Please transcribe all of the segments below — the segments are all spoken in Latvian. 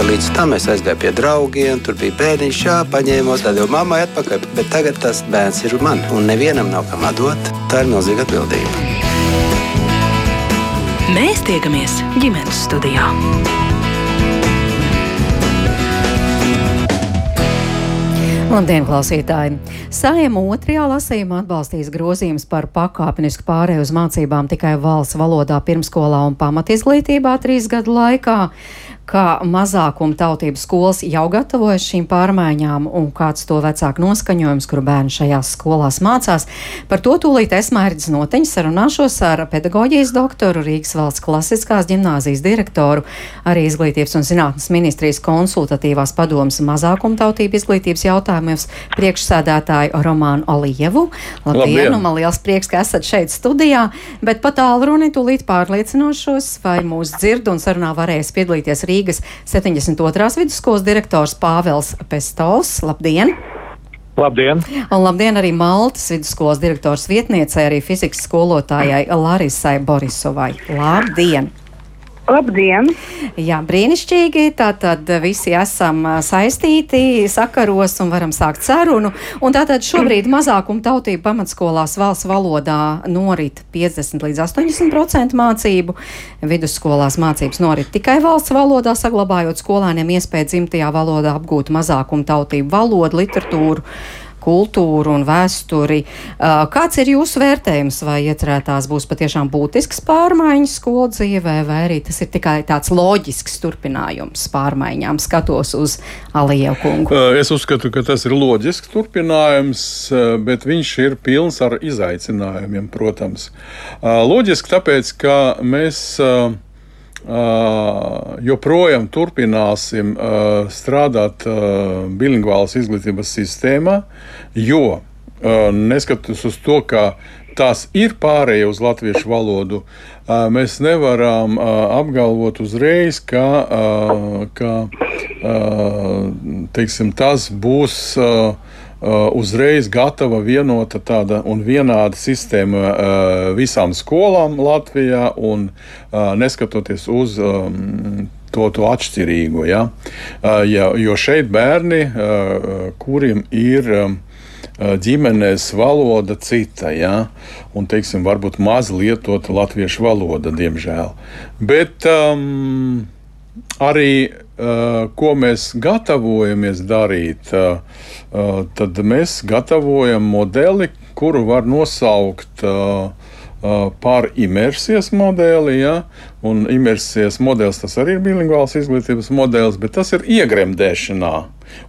ka līdz tam es aizgāju pie draugiem, tur bija bērniņš, jā, paņēmos, tad jau mammai atpakaļ. Bet tagad tas bērns ir man, un nevienam nav kam atdot. Tā ir milzīga atbildība. Mēs tiekamies ģimenes studijā. Labdien, klausītāji! Sājuma otrajā lasījumā atbalstīs grozījums par pakāpenisku pārēju uz mācībām tikai valsts valodā pirmskolā un pamatizglītībā trīs gadu laikā kā mazākuma tautības skolas jau gatavojas šīm pārmaiņām un kāds to vecāku noskaņojums, kur bērni šajās skolās mācās. Par to tūlīt es mērķis noteņi sarunāšos ar pedagoģijas doktoru, Rīgas valsts klasiskās ģimnāzijas direktoru, arī izglītības un zinātnes ministrijas konsultatīvās padomas mazākuma tautību izglītības jautājumos priekšsēdētāju Romānu Olievu. Labdien, Labdien. un man liels prieks, ka esat šeit studijā, bet pat tālruni tūlīt pārliecinošos, vai mūs dzird un sarunā varēs piedalīties Rīgas. Rīgas 72. vidusskolas direktors Pāvels Pestovs. Labdien! Labdien! Un labdien arī Maltas vidusskolas direktors vietniecei, arī fizikas skolotājai Larisai Borisovai. Labdien! Labdien! Jā, brīnišķīgi. Tātad visi esam saistīti, sakaros un varam sākt sarunu. Un tātad šobrīd mazākuma tautību pamatskolās valsts valodā norit 50 līdz 80% mācību. Vidusskolās mācības norit tikai valsts valodā, saglabājot skolēniem iespēju dzimtajā valodā apgūt mazākuma tautību valodu, literatūru kultūru un vēsturi. Kāds ir jūsu vērtējums, vai iecerētās būs patiešām būtisks pārmaiņas skolu dzīvē, vai arī tas ir tikai tāds loģisks turpinājums pārmaiņām, skatos uz Alievu kungu? Es uzskatu, ka tas ir loģisks turpinājums, bet viņš ir pilns ar izaicinājumiem, protams. Loģiski tāpēc, ka mēs Uh, joprojām turpināsim uh, strādāt uh, bilingvālas izglītības sistēmā, jo neskatoties uz to, ka tās ir pārējie uz latviešu valodu, mēs nevaram apgalvot uzreiz, ka, ka teiksim, tas būs Uh, uzreiz gatava vienota tāda un vienāda sistēma uh, visām skolām Latvijā, un uh, neskatoties uz um, to, to atšķirīgo. Ja? Ja, jo šeit bērni, kuriem ir um, ģimenes valoda cita, ja? un, teiksim, varbūt maz lietota latviešu valoda, diemžēl. Bet um, arī uh, ko mēs gatavojamies darīt, uh, uh, tad mēs gatavojam modeli, kuru var nosaukt par imersijas modeli. Ja? Un imersijas modelis tas arī ir bilingvāls izglītības modelis, bet tas ir iegremdēšanā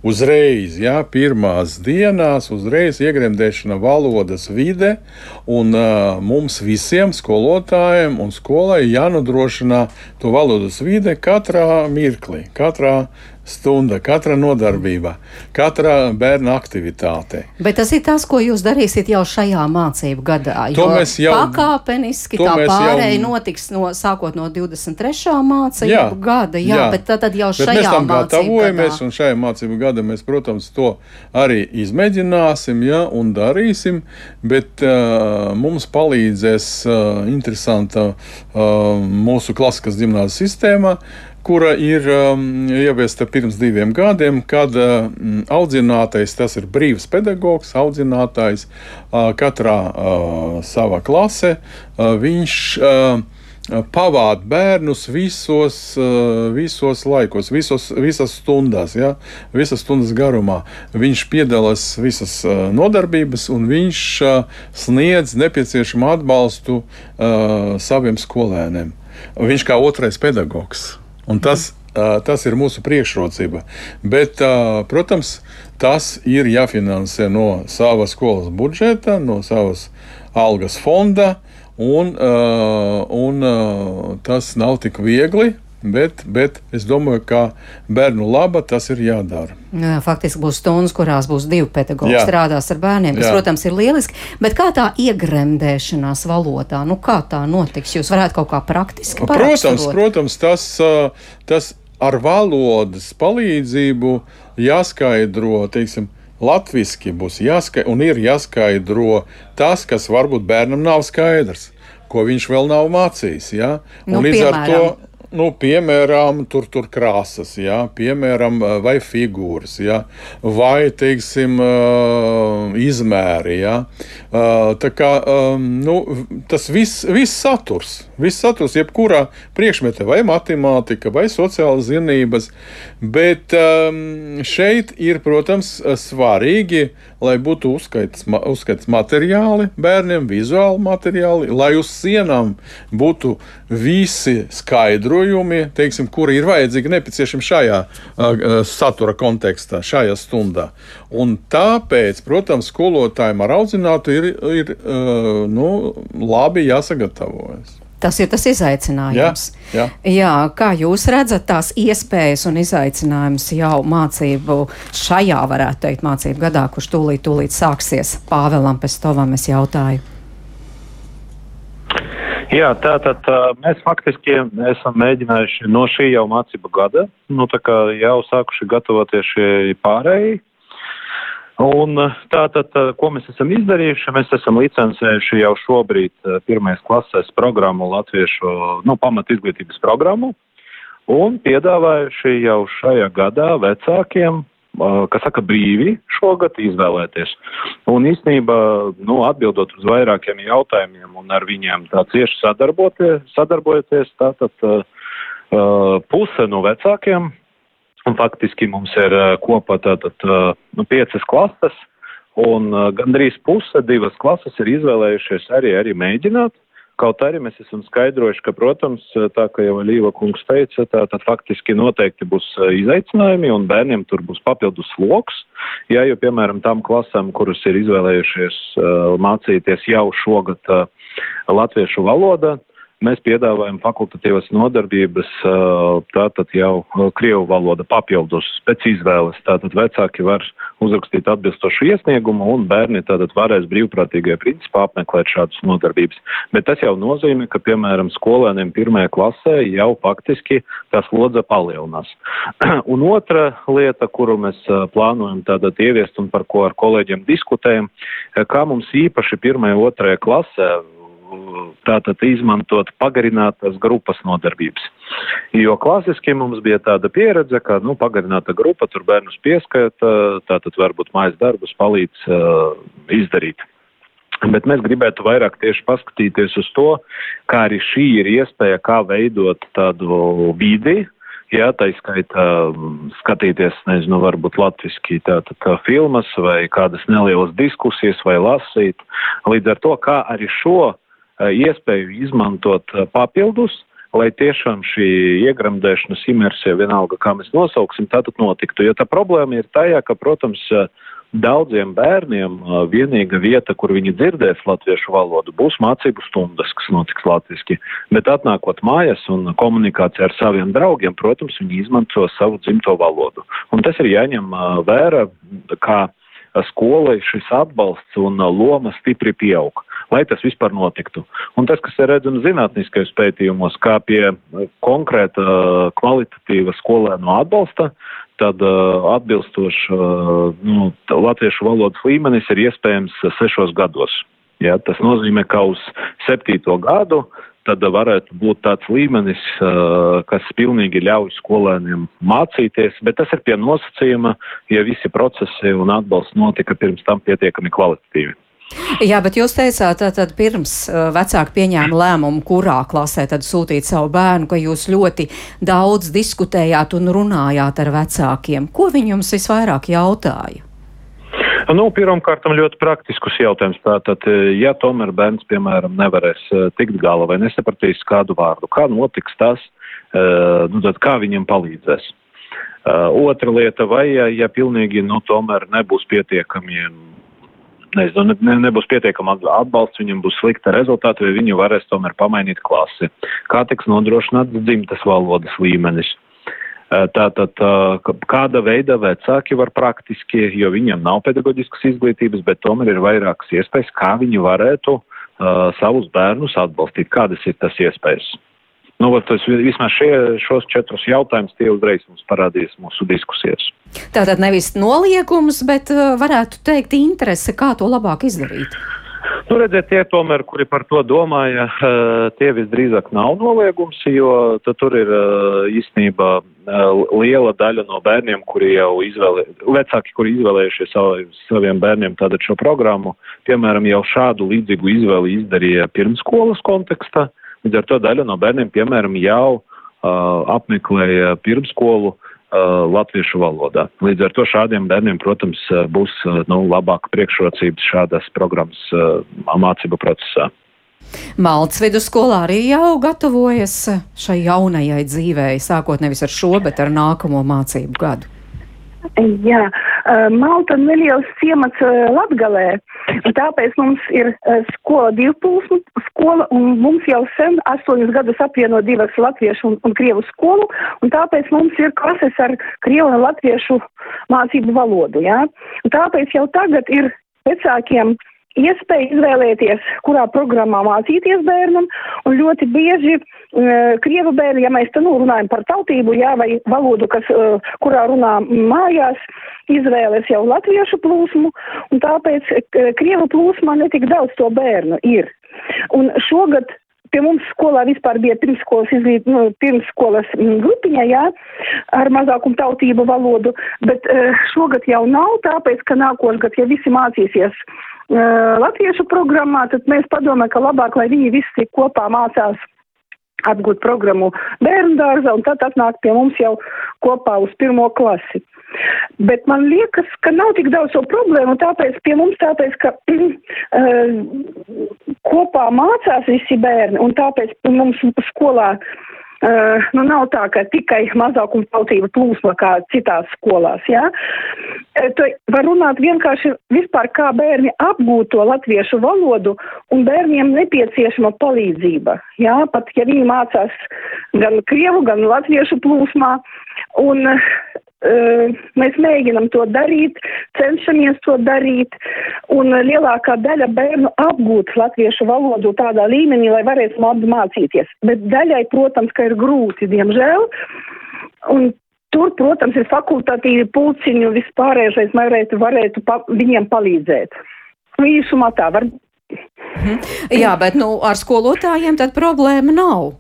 uzreiz, jā, pirmās dienās, uzreiz iegremdēšana valodas vide, un uh, mums visiem skolotājiem un skolai jānodrošina to valodas vide katrā mirklī, katrā stunda, katra nodarbība, katra bērna aktivitāte. Bet tas ir tas, ko jūs darīsiet jau šajā mācību gadā. To mēs jau pakāpeniski tā pārēja jau... notiks no, sākot no 23. mācību jā, gada. Jā, jā. bet tad, tad jau šajā mēs tam gatavojamies, gadā. un šajā mācību gada mēs, protams, to arī izmēģināsim ja, un darīsim, bet uh, mums palīdzēs uh, interesanta uh, mūsu klasikas gimnāzijas sistēma kura ir um, ieviesta pirms diviem gadiem, kad um, audzinātais tas ir brīvs pedagogs, audzinātājs uh, katrā uh, savā klasē. Uh, viņš uh, pavāda bērnus visos, uh, visos laikos, visos, visas stundās, ja? visas stundas garumā. Viņš piedalās visas uh, nodarbības, un viņš uh, sniedz nepieciešamu atbalstu saviem skolēniem. Viņš kā otrais pedagogs. Un tas, uh, tas ir mūsu priekšrocība. Bet, uh, protams, tas ir jāfinansē no savas skolas budžeta, no savas algas fonda, un, uh, un uh, tas nav tik viegli. Bet, bet es domāju, ka bērnu laba tas ir jādara. Jā, faktiski būs stundas, kurās būs divi pedagoģi strādās ar bērniem, kas, Jā. protams, ir lieliski. Bet kā tā iegremdēšanās valodā, nu kā tā notiks? Jūs varētu kaut kā praktiski paraksturot? Protams, protams tas, tas ar valodas palīdzību jāskaidro, teiksim, latviski būs jāskaidro un ir jāskaidro tas, kas varbūt bērnam nav skaidrs, ko viņš vēl nav mācījis. Ja? Nu, līdz piemēram. ar to nu, piemēram, tur, tur krāsas, jā, piemēram, vai figūras, jā, vai, teiksim, izmēri, jā. Tā kā, nu, tas viss, viss saturs, viss saturs, jebkurā priekšmetā, vai matemātika, vai sociālas zinības, bet šeit ir, protams, svarīgi, lai būtu uzskaits, uzskaits materiāli bērniem, vizuāli materiāli, lai uz sienām būtu visi skaidrojumi, teiksim, kuri ir vajadzīgi nepieciešami šajā uh, satura kontekstā, šajā stundā. Un tāpēc, protams, skolotājiem ar audzinātu ir, ir uh, nu, labi jāsagatavojas. Tas ir tas izaicinājums. Jā, jā. jā, kā jūs redzat tās iespējas un izaicinājumus jau mācību šajā, varētu teikt, mācību gadā, kurš tūlīt, tūlīt sāksies? Pāvēlam Pestovam es jautāju. Jā, tātad mēs faktiski esam mēģinājuši no šī jau mācību gada, nu tā kā jau sākuši gatavoties šie pārējai. Un tātad, ko mēs esam izdarījuši, mēs esam licencējuši jau šobrīd pirmais klasēs programmu latviešu, nu, pamat izglītības programmu un piedāvājuši jau šajā gadā vecākiem kas saka, brīvi šogad izvēlēties. Un īstenībā, nu, atbildot uz vairākiem jautājumiem un ar viņiem tā cieši sadarbojoties, tātad uh, puse no vecākiem, un faktiski mums ir uh, kopā tātad uh, nu, piecas klases, un uh, gandrīz puse divas klases ir izvēlējušies arī, arī mēģināt. Kaut arī mēs esam skaidrojuši, ka, protams, tā kā jau Līva kungs teica, tā tad faktiski noteikti būs izaicinājumi un bērniem tur būs papildus sloks. Ja, jo, piemēram, tam klasēm, kuras ir izvēlējušies mācīties jau šogad latviešu valodā, Mēs piedāvājam fakultatīvas nodarbības, tātad jau Krievu valoda papildus pēc izvēles. Tātad vecāki var uzrakstīt atbilstošu iesniegumu un bērni tātad varēs brīvprātīgajā principā apmeklēt šādas nodarbības. Bet tas jau nozīmē, ka, piemēram, skolēniem pirmajā klasē jau faktiski tā slodze palielinās. un otra lieta, kuru mēs plānojam tātad ieviest un par ko ar kolēģiem diskutējam, kā mums īpaši pirmajā, otrajā klasē tātad izmantot pagarinātas grupas nodarbības. Jo klasiski mums bija tāda pieredze, ka, nu, pagarināta grupa tur bērnus pieskaita, tātad varbūt mājas darbus palīdz uh, izdarīt. Bet mēs gribētu vairāk tieši paskatīties uz to, kā arī šī ir iespēja, kā veidot tādu vidi, Jā, tā izskaitā skatīties, nezinu, varbūt latviski tātad tā, filmas vai kādas nelielas diskusijas vai lasīt. Līdz ar to, kā arī šo iespēju izmantot eh, papildus, lai tiešām šī iegramdēšanas imersija, vienalga kā mēs nosauksim, tātad notiktu. Jo tā problēma ir tajā, ka, protams, eh, daudziem bērniem vienīga vieta, kur viņi dzirdēs latviešu valodu, būs mācību stundas, kas notiks latviski. Bet atnākot mājās un komunikācijā ar saviem draugiem, protams, viņi izmanto savu dzimto valodu. Un tas ir jāņem vērā, kā skolai šis atbalsts un loma stipri pieaug lai tas vispār notiktu. Un tas, kas ir redzams zinātniskajos pētījumos, kā pie eh, konkrēta eh, kvalitatīva skolēnu atbalsta, tad uh, atbilstoši uh, nu, latviešu valodas līmenis ir iespējams sešos gados. Ja, tas nozīmē, ka uz septīto gadu tad varētu būt tāds līmenis, uh, kas pilnīgi ļauj skolēniem mācīties, bet tas ir pie nosacījuma, ja visi procesi un atbalsts notika pirms tam pietiekami kvalitatīvi. Jā, bet jūs teicāt, tad pirms uh, vecāki pieņēma lēmumu, kurā klasē tad sūtīt savu bērnu, ka jūs ļoti daudz diskutējāt un runājāt ar vecākiem. Ko viņi jums visvairāk jautāja? Nu, Pirmkārt, ļoti praktiskus jautājumus. Tātad, ja tomēr bērns, piemēram, nevarēs uh, tikt galā vai nesapratīs kādu vārdu, kā notiks tas, uh, nu, tad kā viņam palīdzēs? Otra lieta, vai ja, ja pilnīgi, nu, tomēr nebūs pietiekami nezinu, ne, nebūs pietiekama atbalsts, viņam būs slikta rezultāta, vai viņi varēs tomēr pamainīt klasi. Kā tiks nodrošināts dzimtas valodas līmenis? Tātad, kāda veida vecāki var praktiski, jo viņiem nav pedagoģiskas izglītības, bet tomēr ir vairākas iespējas, kā viņi varētu uh, savus bērnus atbalstīt. Kādas ir tas iespējas? Nu, tas, vismaz šie, šos četrus jautājumus tie uzreiz mums parādīs mūsu diskusijas. Tātad nevis noliegums, bet uh, varētu teikt interese, kā to labāk izdarīt. Nu, redziet, tie tomēr, kuri par to domāja, tie visdrīzāk nav noliegums, jo tur ir īstenībā liela daļa no bērniem, kuri jau izvēlē, vecāki, kuri izvēlējušies saviem bērniem tātad šo programmu, piemēram, jau šādu līdzīgu izvēli izdarīja pirmskolas kontekstā. Līdz ar to daļa no bērniem, piemēram, jau uh, apmeklēja pirmskolu uh, latviešu valodā. Līdz ar to šādiem bērniem, protams, būs nu, labāka priekšrocības šādas programmas uh, mācību procesā. Maltas vidusskolā arī jau gatavojas šai jaunajai dzīvei, sākot nevis ar šo, bet ar nākamo mācību gadu. Jā, Malta ir neliels ciemats Latgalē, tāpēc mums ir skola divplūsmu skola, un mums jau sen astoņus gadus apvieno divas latviešu un, un krievu skolu, un tāpēc mums ir klases ar krievu un latviešu mācību valodu, jā. Un tāpēc jau tagad ir vecākiem iespēja izvēlēties, kurā programmā mācīties bērnam, un ļoti bieži uh, krievu bērni, ja mēs te nu runājam par tautību, jā, vai valodu, kas, uh, kurā runā mājās, izvēles jau latviešu plūsmu, un tāpēc uh, krievu plūsmā netik daudz to bērnu ir. Un šogad pie mums skolā vispār bija pirmskolas izglīt, nu, pirmskolas grupiņa, jā, ar mazākumu tautību valodu, bet uh, šogad jau nav, tāpēc, ka nākošgad, ja visi mācīsies uh, latviešu programmā, tad mēs padomājam, ka labāk, lai viņi visi kopā mācās apgūt programmu bērnu dārza, un tad atnāk pie mums jau kopā uz pirmo klasi. Bet man liekas, ka nav tik daudz to problēmu, tāpēc pie mums tāpēc, ka uh, kopā mācās visi bērni, un tāpēc mums skolā Uh, nu, nav tā, ka tikai mazākuma tautība plūsma kā citās skolās. Ja? Uh, to var runāt vienkārši vispār, kā bērni apgūt to latviešu valodu, un bērniem nepieciešama palīdzība. Ja? Pat ja viņi mācās gan krievu, gan latviešu plūsmā. Un, Mēs mēģinam to darīt, cenšamies to darīt, un lielākā daļa bērnu apgūt latviešu valodu tādā līmenī, lai varētu labi mācīties. Bet daļai, protams, ka ir grūti, diemžēl. Un tur, protams, ir fakultatīvi pulciņu vispārējais, varētu, varētu pa, viņiem palīdzēt. Īsumā tā var. Mhm. Jā, bet nu, ar skolotājiem tad problēma nav.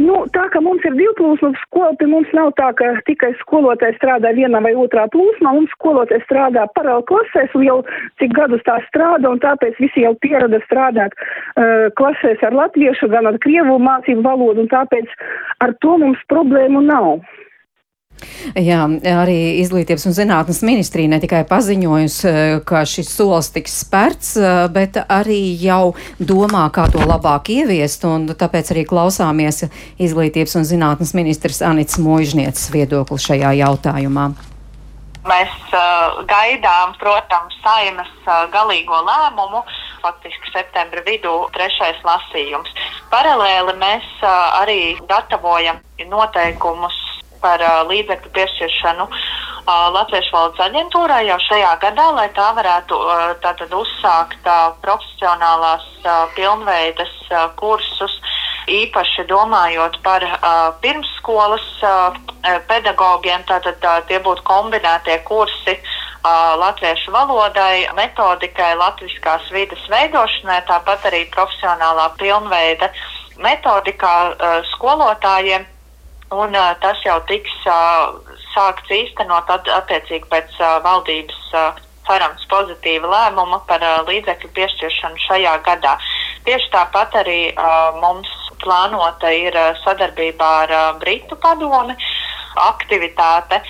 Nu, tā kā mums ir divplūsma skola, pie mums nav tā, ka tikai skolotājs strādā vienā vai otrā plūsmā, mums skolotājs strādā paralēli klasēs un jau cik gadus tā strādā, un tāpēc visi jau pierada strādāt uh, klasēs ar latviešu, gan ar krievu mācību valodu, un tāpēc ar to mums problēmu nav. Jā, arī Izglītības un zinātnes ministrija ne tikai paziņojusi, eh, ka šis solis tiks spērts, eh, bet arī jau domā, kā to labāk ieviest, un tāpēc arī klausāmies Izglītības un zinātnes ministrs Anits Moižnieces viedokli šajā jautājumā. Mēs uh, gaidām, protams, saimas uh, galīgo lēmumu, faktiski septembra vidū trešais lasījums. Paralēli mēs uh, arī gatavojam noteikumus par uh, līdzekļu piešķiršanu uh, Latviešu valodas aģentūrai jau šajā gadā, lai tā varētu uh, tātad uzsākt uh, profesionālās uh, pilnveidas uh, kursus, īpaši domājot par uh, pirmsskolas uh, pedagogiem, tātad uh, tie būtu kombinētie kursi. Latviešu valodai, metodikai, latviskās vidas veidošanai, tāpat arī profesionālā pilnveida metodikā skolotājiem Un, uh, tas jau tiks uh, sākts īstenot at, attiecīgi pēc uh, valdības uh, cerams pozitīva lēmuma par uh, līdzekļu piešķiršanu šajā gadā. Tieši tāpat arī uh, mums plānota ir uh, sadarbībā ar uh, Britu padomi aktivitāte,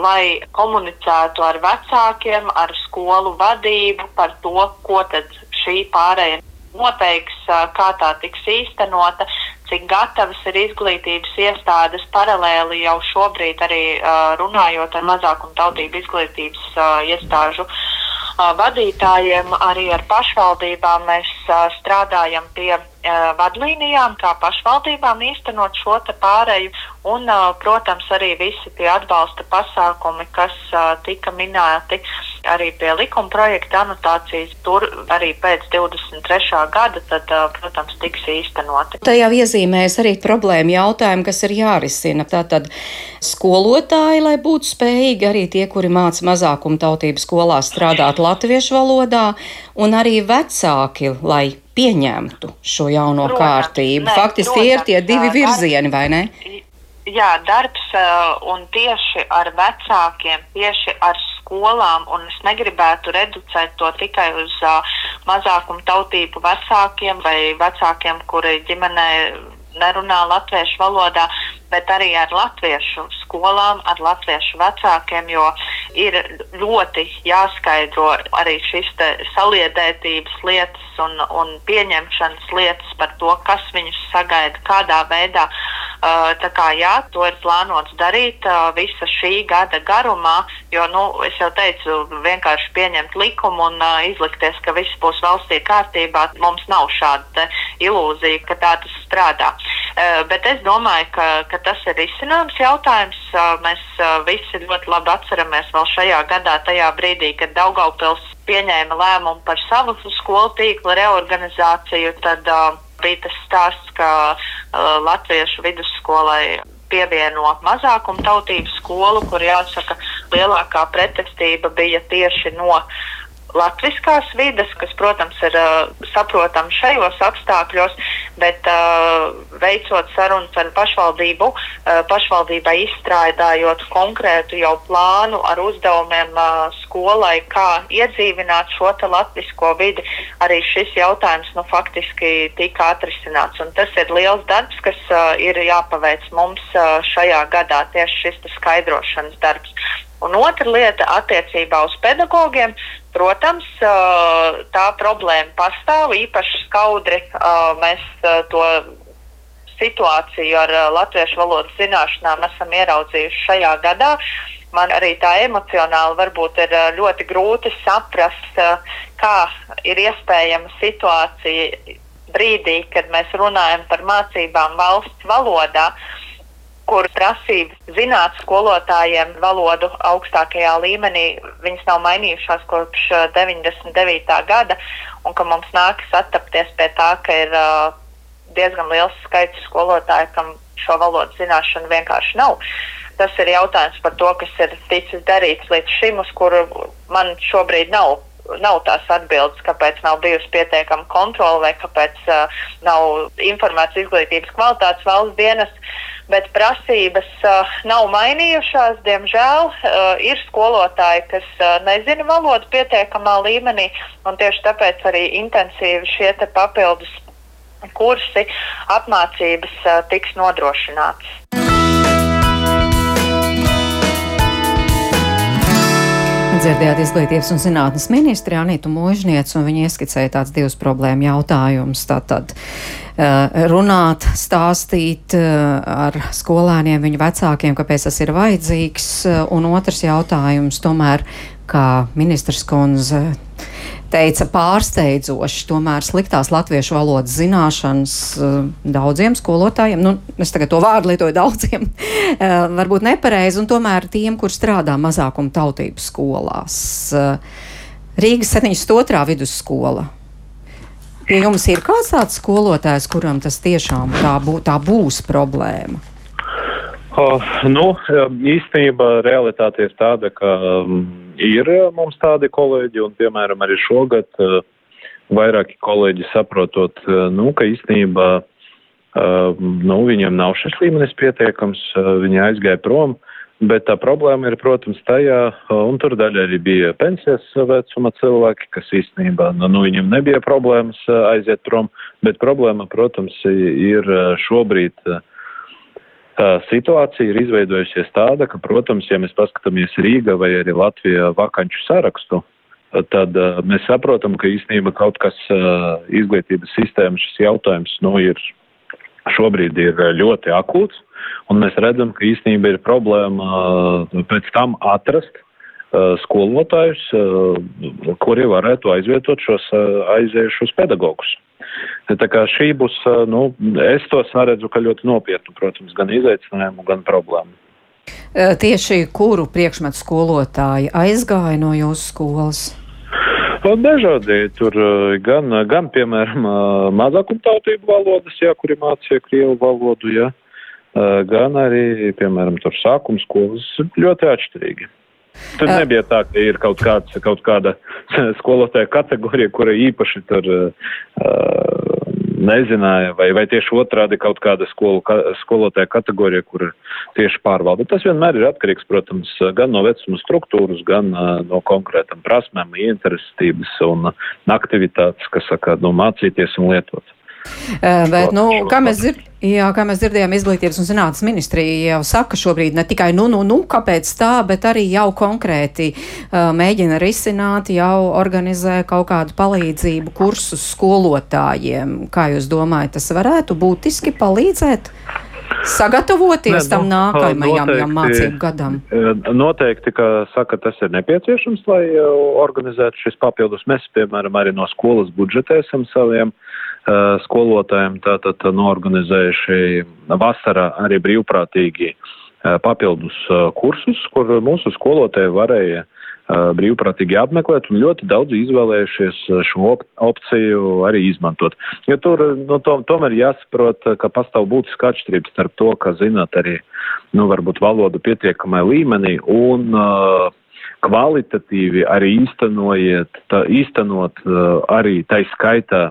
lai komunicētu ar vecākiem, ar skolu vadību par to, ko tad šī pārējai noteiks, uh, kā tā tiks īstenota cik gatavas ir izglītības iestādes paralēli jau šobrīd arī uh, runājot ar mazākumu tautību izglītības uh, iestāžu uh, vadītājiem, arī ar pašvaldībām mēs uh, strādājam pie uh, vadlīnijām, kā pašvaldībām īstenot šo pāreju, un, uh, protams, arī visi tie atbalsta pasākumi, kas uh, tika minēti arī pie likuma projekta anotācijas. Tur arī pēc 23. gada, tad, protams, tiks īstenoti. Tajā iezīmēs arī problēma jautājumi, kas ir jārisina. Tātad skolotāji, lai būtu spējīgi, arī tie, kuri māca mazākuma tautību skolā strādāt latviešu valodā, un arī vecāki, lai pieņemtu šo jauno protams, kārtību. Ne, Faktiski protams, tie ir tie divi virzieni, vai ne? Jā, darbs un tieši ar vecākiem, tieši ar skolām, un es negribētu reducēt to tikai uz mazākumu tautību vecākiem vai vecākiem, kuri ģimenē nerunā latviešu valodā, bet arī ar latviešu skolām, ar latviešu vecākiem, jo ir ļoti jāskaidro arī šis saliedētības lietas un, un pieņemšanas lietas par to, kas viņus sagaida, kādā veidā. Uh, tā kā jā, to ir plānots darīt uh, visa šī gada garumā, jo, nu, es jau teicu, vienkārši pieņemt likumu un uh, izlikties, ka viss būs valstī kārtībā, mums nav šāda ilūzija, ka tā tas strādā. Bet es domāju, ka, ka tas ir izcināms jautājums. Mēs visi ļoti labi atceramies vēl šajā gadā, tajā brīdī, kad Daugaupils pieņēma lēmumu par savu skolu tīkla reorganizāciju. Tad uh, bija tas stāsts, ka uh, Latviešu vidusskolai pievieno mazākumu tautību skolu, kur jāsaka, lielākā pretestība bija tieši no latviskās vidas, kas, protams, ir uh, saprotama šajos apstākļos, bet uh, veicot sarunas ar pašvaldību, uh, pašvaldībai izstrādājot konkrētu jau plānu ar uzdevumiem uh, skolai, kā iedzīvināt šo latvisko vidi, arī šis jautājums nu, faktiski tika atrisināts. Un tas ir liels darbs, kas uh, ir jāpaveic mums uh, šajā gadā, tieši šis skaidrošanas darbs. Un otra lieta attiecībā uz pedagogiem. Protams, tā problēma pastāv īpaši skaudri. Mēs to situāciju ar latviešu valodas zināšanām esam ieraudzījuši šajā gadā. Man arī tā emocionāli varbūt ir ļoti grūti saprast, kā ir iespējama situācija brīdī, kad mēs runājam par mācībām valsts valodā. Uh, kur prasības zināt skolotājiem valodu augstākajā līmenī, viņas nav mainījušās kopš 99. Uh, gada, un ka mums nākas attapties pie tā, ka ir uh, diezgan liels skaits skolotāju, kam šo valodu zināšanu vienkārši nav. Tas ir jautājums par to, kas ir ticis darīts līdz šim, uz kuru man šobrīd nav nav tās atbildes, kāpēc nav bijusi pietiekama kontrola vai kāpēc uh, nav informēts izglītības kvalitātes valsts dienas. Uh, bet prasības uh, nav mainījušās. Diemžēl uh, ir skolotāji, kas uh, nezina valodu pietiekamā līmenī, un tieši tāpēc arī intensīvi šie papildus kursi, apmācības uh, tiks nodrošināts. Dzirdējāt izglītības un zinātnes ministri Anītu Mūžniec, un viņi ieskicēja tāds divus problēmu jautājumus. Tātad uh, runāt, stāstīt uh, ar skolēniem, viņu vecākiem, kāpēc tas ir vajadzīgs, uh, un otrs jautājums tomēr, kā ministrs kundze teica pārsteidzoši, tomēr sliktās latviešu valodas zināšanas uh, daudziem skolotājiem, nu, es tagad to vārdu lietoju daudziem, uh, varbūt nepareizi, un tomēr tiem, kur strādā mazākuma tautību skolās. Uh, Rīgas 72. vidusskola. Pie jums ir kāds tāds skolotājs, kuram tas tiešām tā, bū, tā būs problēma? Uh, nu, īstenībā realitāte ir tāda, ka ir mums tādi kolēģi, un, piemēram, arī šogad uh, vairāki kolēģi saprotot, uh, nu, ka īstenībā nu, viņiem nav šis līmenis pietiekams, uh, viņi aizgāja prom. Bet tā problēma ir, protams, tajā, un tur daļai arī bija pensijas vecuma cilvēki, kas īstenībā, nu, nu viņiem nebija problēmas aiziet prom, bet problēma, protams, ir šobrīd situācija ir izveidojusies tāda, ka, protams, ja mēs paskatāmies Rīga vai arī Latvijā vakanču sarakstu, tad mēs saprotam, ka īstenībā kaut kas izglītības sistēma šis jautājums nu, ir šobrīd ir ļoti akūts, un mēs redzam, ka īstenībā ir problēma pēc tam atrast skolotājus, kuri varētu aizvietot šos aizējušos pedagogus. Tā kā šī būs, nu, es to saredzu, ka ļoti nopietnu, protams, gan izaicinājumu, gan problēmu. Tieši kuru priekšmetu skolotāji aizgāja no jūsu skolas? Dažādi tur gan, gan piemēram, mazākumtautību valodas, jā, kuri mācīja krievu valodu, jā, gan arī, piemēram, tur sākums skolas ļoti atšķirīgi. Tur nebija tā, ka ir kaut, kāds, kaut kāda skolotāja kategorija, kura īpaši tur uh, nezināja, vai, vai tieši otrādi kaut kāda skolu, ka, skolotāja kategorija, kur tieši pārvalda. Tas vienmēr ir atkarīgs, protams, gan no vecuma struktūras, gan uh, no konkrētam prasmēm, interesētības un aktivitātes, kas saka, nu, mācīties un lietot. Bet, nu, kā, mēs dzird, jā, kā mēs dzirdējām, Izglītības un zinātnes ministrija jau saka šobrīd ne tikai nu, nu, nu, kāpēc tā, bet arī jau konkrēti uh, mēģina risināt, jau organizē kaut kādu palīdzību kursus skolotājiem. Kā jūs domājat, tas varētu būtiski palīdzēt? Sagatavoties ne, tam nu, nākamajam noteikti, mācību gadam? Noteikti, ka saka, tas ir nepieciešams, lai organizētu šis papildus. Mēs, piemēram, arī no skolas budžeta esam saviem uh, Eh, skolotājiem tātad norganizējuši vasarā arī brīvprātīgi papildus kursus, kur mūsu skolotāji varēja brīvprātīgi apmeklēt un ļoti daudz izvēlējušies šo op opciju arī izmantot. Jo tur, nu, to, tomēr jāsaprot, ka pastāv būtiska atšķirības starp to, ka zināt arī, nu, varbūt valodu pietiekamai līmenī un uh, kvalitatīvi arī īstenojiet, tā, īstenot uh, arī tai skaitā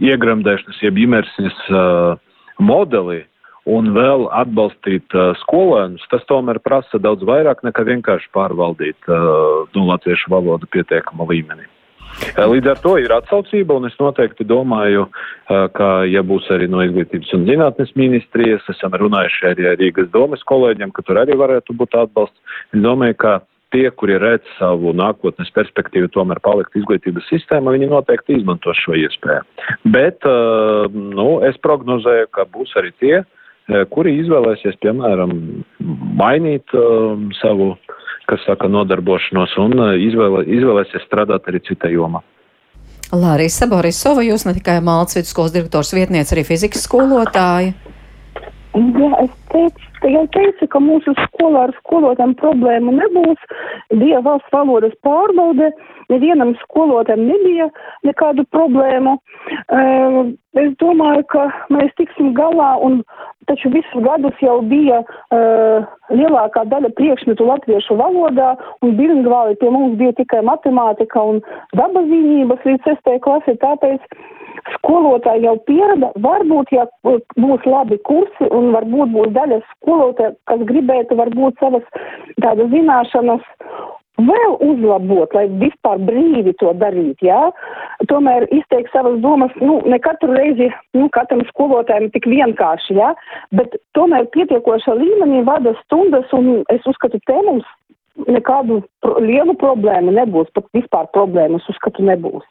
iegremdēšanas, jeb imersijas uh, modeli un vēl atbalstīt uh, skolēnus, tas tomēr prasa daudz vairāk nekā vienkārši pārvaldīt uh, nu, latviešu valodu pietiekama līmenī. Uh, līdz ar to ir atsaucība, un es noteikti domāju, uh, ka, ja būs arī no izglītības un zinātnes ministrijas, esam runājuši arī ar Rīgas domas kolēģiem, ka tur arī varētu būt atbalsts. Es domāju, ka tie, kuri redz savu nākotnes perspektīvu, tomēr palikt izglītības sistēmā, viņi noteikti izmantos šo iespēju. Bet, uh, nu, es prognozēju, ka būs arī tie, uh, kuri izvēlēsies, piemēram, mainīt um, savu, kas saka, nodarbošanos un uh, izvēlē, izvēlēsies strādāt arī citā jomā. Lārisa Borisova, jūs ne tikai mācīt vidusskolas direktors vietniece, arī fizikas skolotāja. Jā, es teicu, jau teicu, ka mūsu skolā ar skolotājiem problēmu nebūs. Bija valsts valodas pārbaude, nevienam skolotājam nebija nekādu problēmu. Uh, es domāju, ka mēs tiksim galā un taču visus gadus jau bija uh, lielākā daļa priekšmetu latviešu valodā un bilingvāli pie mums bija tikai matemātika un dabazīmības līdz 6. klasē, tāpēc skolotāji jau pierada, varbūt, ja būs labi kursi un varbūt būs daļa skolotāja, kas gribētu varbūt savas tādas zināšanas vēl uzlabot, lai vispār brīvi to darīt, jā. Tomēr izteikt savas domas, nu, ne katru reizi, nu, katram skolotājiem tik vienkārši, jā, bet tomēr pietiekoša līmenī vada stundas, un es uzskatu, te mums nekādu pro lielu problēmu nebūs, pat vispār problēmas uzskatu nebūs.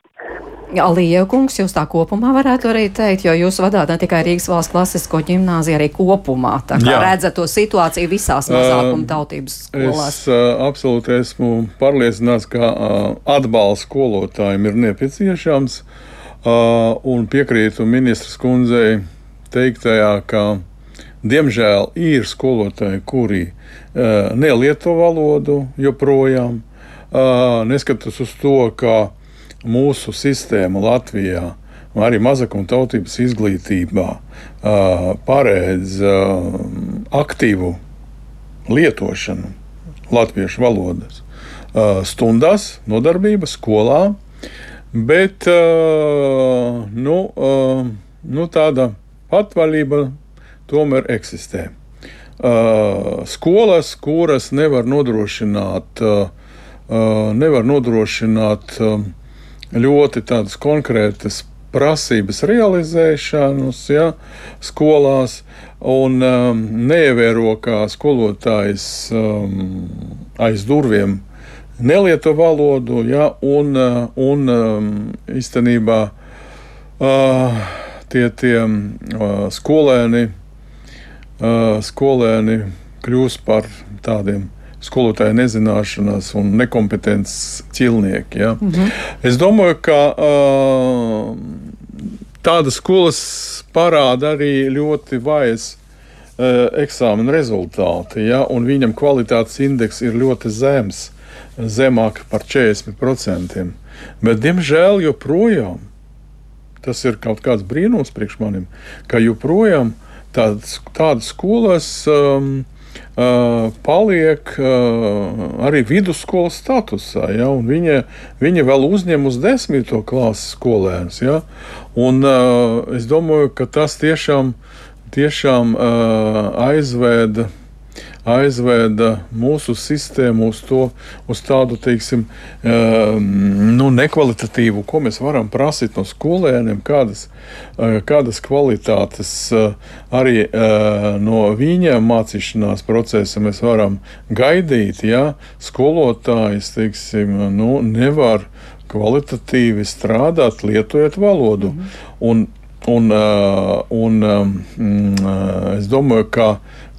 Alija kungs, jūs tā kopumā varētu arī teikt, jo jūs vadāt ne tikai Rīgas valsts klasisko ģimnāziju, arī kopumā. Tā kā Jā. redzat to situāciju visās mazākuma tautības skolās. Es uh, absolūti esmu pārliecināts, ka uh, atbalsts skolotājiem ir nepieciešams uh, un piekrītu ministras kundzei teiktajā, ka diemžēl ir skolotāji, kuri uh, nelieto valodu joprojām, uh, neskatoties uz to, ka mūsu sistēma Latvijā, arī mazākuma tautības izglītībā, paredz aktīvu lietošanu latviešu valodas. Stundās, nodarbības skolā, bet nu, nu, tāda patvaļība tomēr eksistē. Skolas, kuras nevar nodrošināt, nevar nodrošināt ļoti tādas konkrētas prasības realizēšanas ja, skolās un um, neievēro, kā skolotājs um, aiz durvīm nelieto valodu, ja, un, uh, un um, īstenībā uh, tie, tie uh, skolēni, uh, skolēni kļūst par tādiem skolotāja nezināšanās un nekompetences ķilnieki. Ja? Mm -hmm. Es domāju, ka uh, tādas skolas parāda arī ļoti vājas eksāmena rezultāti, ja, un viņam kvalitātes indeks ir ļoti zems, zemāk par 40%. Bet, diemžēl, joprojām tas ir kaut kāds brīnums priekš manim, ka joprojām tādas, tādas skolas um, uh, paliek uh, arī vidusskolas statusā. Ja, viņa, viņa vēl uzņem uz desmito klases skolēnus. Ja, un, uh, es domāju, ka tas tiešām, tiešām uh, aizveda aizveda mūsu sistēmu uz, to, uz tādu teiksim, ehm, nu, nekvalitatīvu, ko mēs varam prasīt no skolēniem, kādas, eh, kādas kvalitātes eh, arī eh, no viņiem mācīšanās procesa mēs varam gaidīt. Ja? Skolotājs teiksim, nu, nevar kvalitatīvi strādāt, lietojot valodu. Mm un, un, un, un es domāju, ka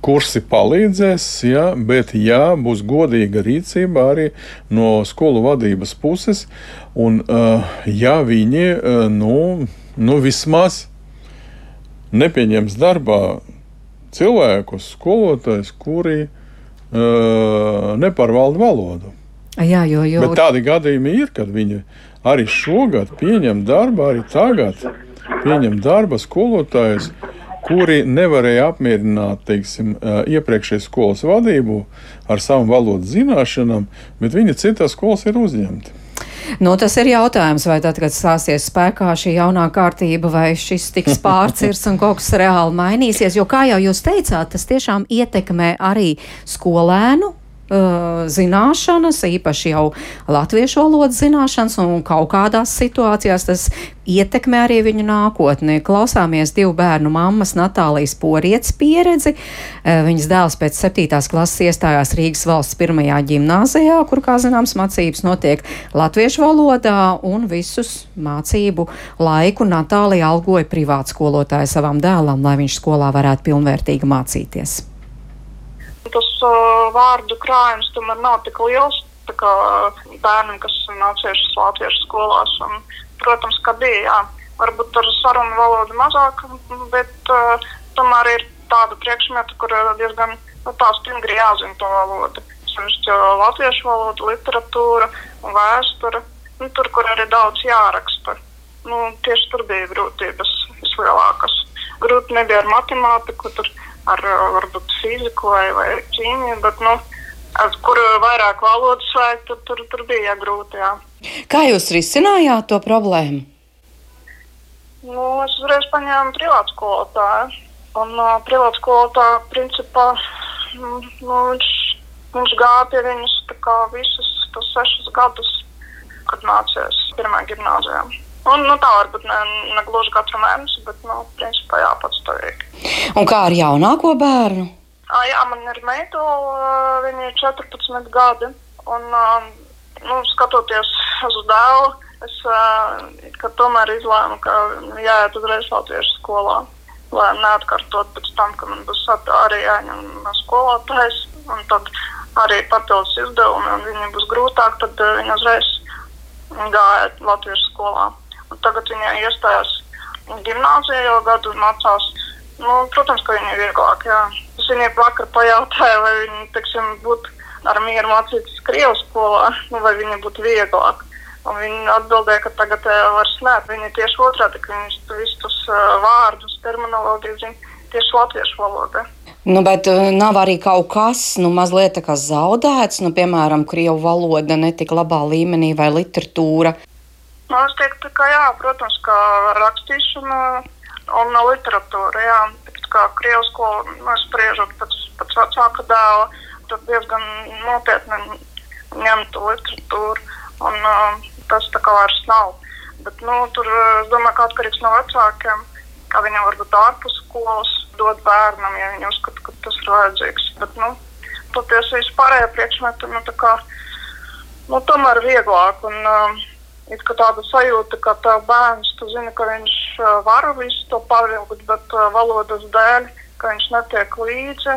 kursi palīdzēs, ja, bet ja būs godīga rīcība arī no skolu vadības puses, un uh, ja viņi uh, nu, nu vismaz nepieņems darbā cilvēkus, skolotājus, kuri uh, nepārvalda valodu. Jā, jo, jo... Bet tādi gadījumi ir, kad viņi arī šogad pieņem darbu, arī tagad pieņem darba skolotājus, kuri nevarēja apmierināt teiksim, iepriekšējā skolas vadību ar savām valodas zināšanām, bet viņi citās skolās ir uzņemti. Nu, tas ir jautājums, vai tad, kad stāsies spēkā šī jaunā kārtība, vai šis tiks pārcirs un kaut kas reāli mainīsies. Jo, kā jau jūs teicāt, tas tiešām ietekmē arī skolēnu zināšanas, īpaši jau latviešu valodas zināšanas, un kaut kādās situācijās tas ietekmē arī viņu nākotni. Klausāmies divu bērnu mammas Natālijas Porietes pieredzi. Uh, viņas dēls pēc septītās klases iestājās Rīgas valsts pirmajā ģimnāzijā, kur, kā zināms, mācības notiek latviešu valodā, un visus mācību laiku Natālija algoja privātskolotāju savam dēlam, lai viņš skolā varētu pilnvērtīgi mācīties tas uh, vārdu krājums tomēr nav tik liels kā bērniem, kas mācījušies latviešu skolās. Un, protams, ka bija, jā, varbūt ar sarunu valodu mazāk, bet uh, tomēr ir tāda priekšmeta, kur diezgan nu, tā stingri jāzina to valodu. Sevišķi latviešu valoda, literatūra un vēsture, nu, tur, kur arī daudz jāraksta. Nu, tieši tur bija grūtības vislielākās. Grūti nebija ar matemātiku, tur ar varbūt fiziku vai, vai ķīmiju, bet, nu, ar kur vairāk valodas vajag, tad tur, tur bija grūti. Jā. Kā jūs risinājāt to problēmu? Nu, es uzreiz paņēmu privātu skolotāju. Un uh, privātu skolotāju principā nu, viņš, viņš gāja pie viņas visus tos sešus gadus, kad mācījās pirmā gimnāzijā. Un, nu, tā varbūt ne, ne gluži katru mēnesi, bet, nu, principā jā, patstāvīgi. Un kā ar jaunāko bērnu? À, jā, man ir meita, viņa ir 14 gadi. Un, nu, skatoties uz dēlu, es tomēr izlēmu, ka jāiet uzreiz latviešu skolā. Lai neatkārtot pēc tam, ka man būs arī jāņem skolotājs, un tad arī papildus izdevumi, un viņiem būs grūtāk, tad viņi uzreiz gāja latviešu skolā. Un tagad viņa iestājās gimnājā jau gadu mācās. Nu, protams, ka viņa ir vieglāk. Jā. Es viņai vakar pajautāju, vai viņa teiksim, būtu ar mieru mācīties Krievijas skolā, nu, vai viņa būtu vieglāk. Un viņa atbildēja, ka tagad uh, vairs nē, viņa tieši otrādi, ka viņas visus tos uh, vārdus, terminoloģiju zina tieši latviešu valodā. Nu, bet uh, nav arī kaut kas nu, mazliet zaudēts, nu, piemēram, krievu valoda netika labā līmenī vai literatūra. Nu, es teiktu, ka jā, protams, ka rakstīšana un literatūra, jā, tāpēc kā krievu skolu, nu, spriežot pēc, pēc vecāka dēla, tad diezgan nopietni ņemtu literatūru, un uh, tas tā kā vairs nav. Bet, nu, tur, es domāju, ka atkarīgs no vecākiem, kā viņam varbūt ārpus skolas dot bērnam, ja viņi uzskata, ka tas ir vajadzīgs. Bet, nu, toties vispārējie priekšmeti, nu, tā kā, nu, tomēr vieglāk. Un, uh, ir tāda sajūta, ka tā bērns, tu zini, ka viņš var visu to pavilkt, bet valodas dēļ, ka viņš netiek līdzi,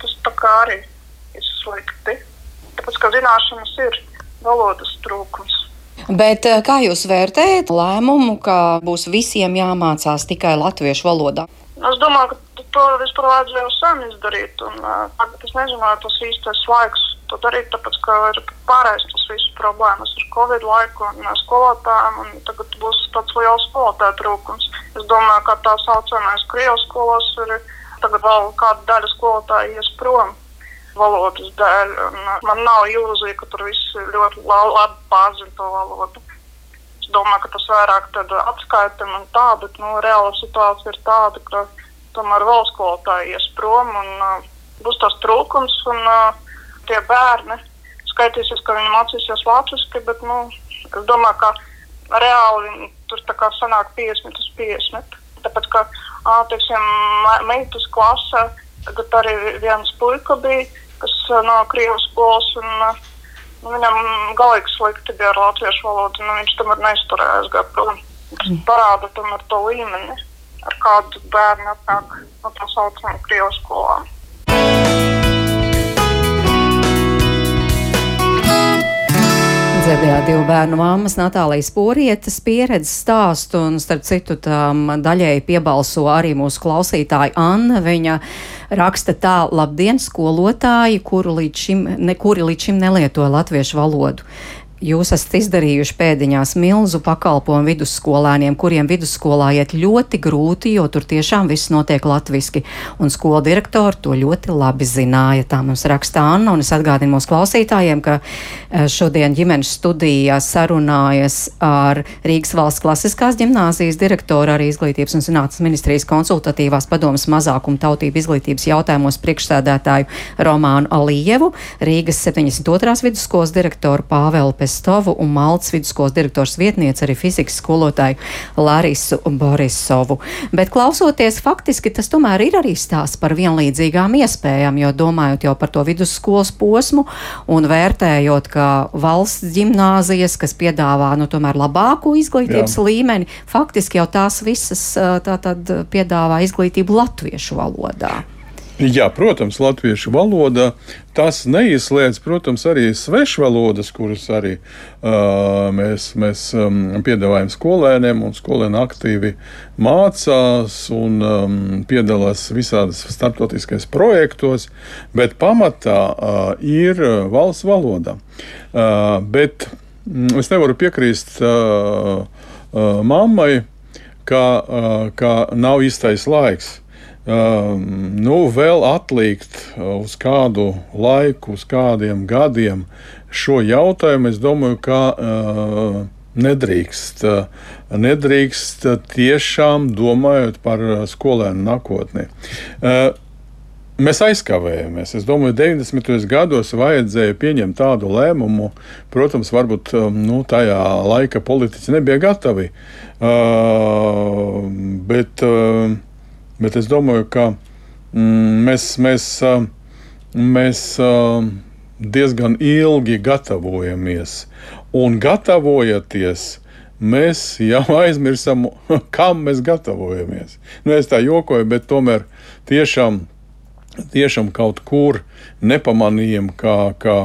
tas tā kā arī ir slikti. Tāpēc, ka zināšanas ir valodas trūkums. Bet kā jūs vērtējat lēmumu, ka būs visiem jāmācās tikai latviešu valodā? Es domāju, ka to vispār vajadzēja sen izdarīt. Un, uh, tagad es nezinu, vai tas īstais laiks to darīt, tāpēc, ka ir pārējais tas visas problēmas ar Covid laiku un uh, skolotājiem, un tagad būs tāds liels skolotāju trūkums. Es domāju, ka tā saucamais Krievijas skolas ir tagad vēl kāda daļa skolotāja ies prom valodas dēļ. Un, uh, man nav ilūzija, ka tur viss ļoti labi pārzina to valodu. Es domāju, ka tas vairāk atskaitam un tā, bet nu, reāla situācija ir tāda, ka tomēr vēl skolotāji ies prom un uh, būs tas trūkums. Un, uh, tie bērni skaitīsies, ka viņi mācīsies latviešu, bet nu, es domāju, ka reāli tur tā kā sanāk 50 uz 50. Tāpēc, ka teiksim, meitas klasē tagad arī viens puika bija, kas no Krievijas skolas. Un, nu, viņam galīgi slikti bija ar latviešu valodu. Nu, viņš tam ir neizturējis gadu prom. Tas parāda tomēr to līmeni ar kādu bērnu atnāk no tā saucamā Krievijas skolā. Dzirdējāt divu bērnu māmas Natālijas Porietas pieredzes stāstu, un starp citu tam daļēji piebalso arī mūsu klausītāja Anna. Viņa raksta tā, labdien, skolotāji, kuri līdz šim, ne, kuri līdz šim nelieto latviešu valodu. Jūs esat izdarījuši pēdiņās milzu pakalpojumu vidusskolēniem, kuriem vidusskolā iet ļoti grūti, jo tur tiešām viss notiek latviski, un skola direktori to ļoti labi zināja. Tā mums raksta Anna, un es atgādinu mūsu klausītājiem, ka eh, šodien ģimenes studijā sarunājas ar Rīgas valsts klasiskās ģimnāzijas direktoru, arī izglītības un zinātnes ministrijas konsultatīvās padomas mazākuma tautību izglītības jautājumos priekšsēdētāju Romānu Alievu, Rīgas 72. vidusskolas direktoru Pāvelu Pēc Pestovu un Maltas vidusskolas direktors vietniece arī fizikas skolotāju Larisu Borisovu. Bet klausoties, faktiski tas tomēr ir arī stāsts par vienlīdzīgām iespējām, jo domājot jau par to vidusskolas posmu un vērtējot, ka valsts ģimnāzijas, kas piedāvā nu, tomēr labāku izglītības Jā. līmeni, faktiski jau tās visas tātad piedāvā izglītību latviešu valodā. Jā, protams, latviešu valoda. Tas neizslēdz, protams, arī svešvalodas, kuras arī uh, mēs, mēs um, piedāvājam skolēniem, un skolēni aktīvi mācās un um, piedalās visādas starptautiskais projektos, bet pamatā uh, ir valsts valoda. Uh, bet mm, es nevaru piekrīst uh, uh, mammai, ka, uh, ka nav īstais laiks. Um, nu, vēl atlikt uz kādu laiku, uz kādiem gadiem šo jautājumu, es domāju, ka uh, nedrīkst. Uh, nedrīkst tiešām domājot par skolēnu nākotni. Mēs aizkavējamies. Es domāju, ka 90. gados vajadzēja pieņemt tādu lēmumu. Protams, varbūt nu, tajā laika politiķi nebija gatavi. Uh, bet, uh, Bet es domāju, ka mm, mēs, mēs, mēs diezgan ilgi gatavojamies. Un gatavojoties, mēs jau aizmirstam, kam mēs gatavojamies. Nu, es tā jokoju, bet tomēr tiešām, tiešām kaut kur nepamanījām, kā, kā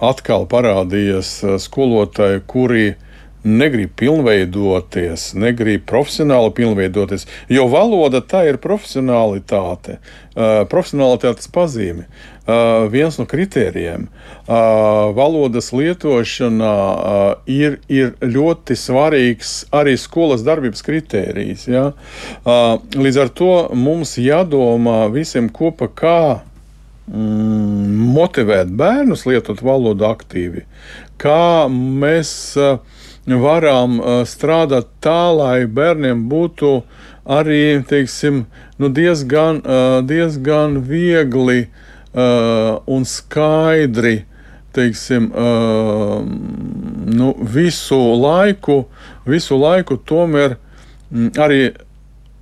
atkal parādījās skolotāji, kuri ir negrib pilnveidoties, negrib profesionāli pilnveidoties, jo valoda tā ir profesionālitāte, uh, profesionālitātes pazīme. Uh, viens no kritērijiem uh, valodas lietošanā uh, ir, ir ļoti svarīgs arī skolas darbības kritērijs. Ja? Uh, līdz ar to mums jādomā visiem kopā, kā mm, motivēt bērnus lietot valodu aktīvi, kā mēs uh, varam uh, strādāt tā, lai bērniem būtu arī teiksim, nu diezgan, uh, diezgan viegli uh, un skaidri teiksim, nu, visu laiku, visu laiku tomēr mm, arī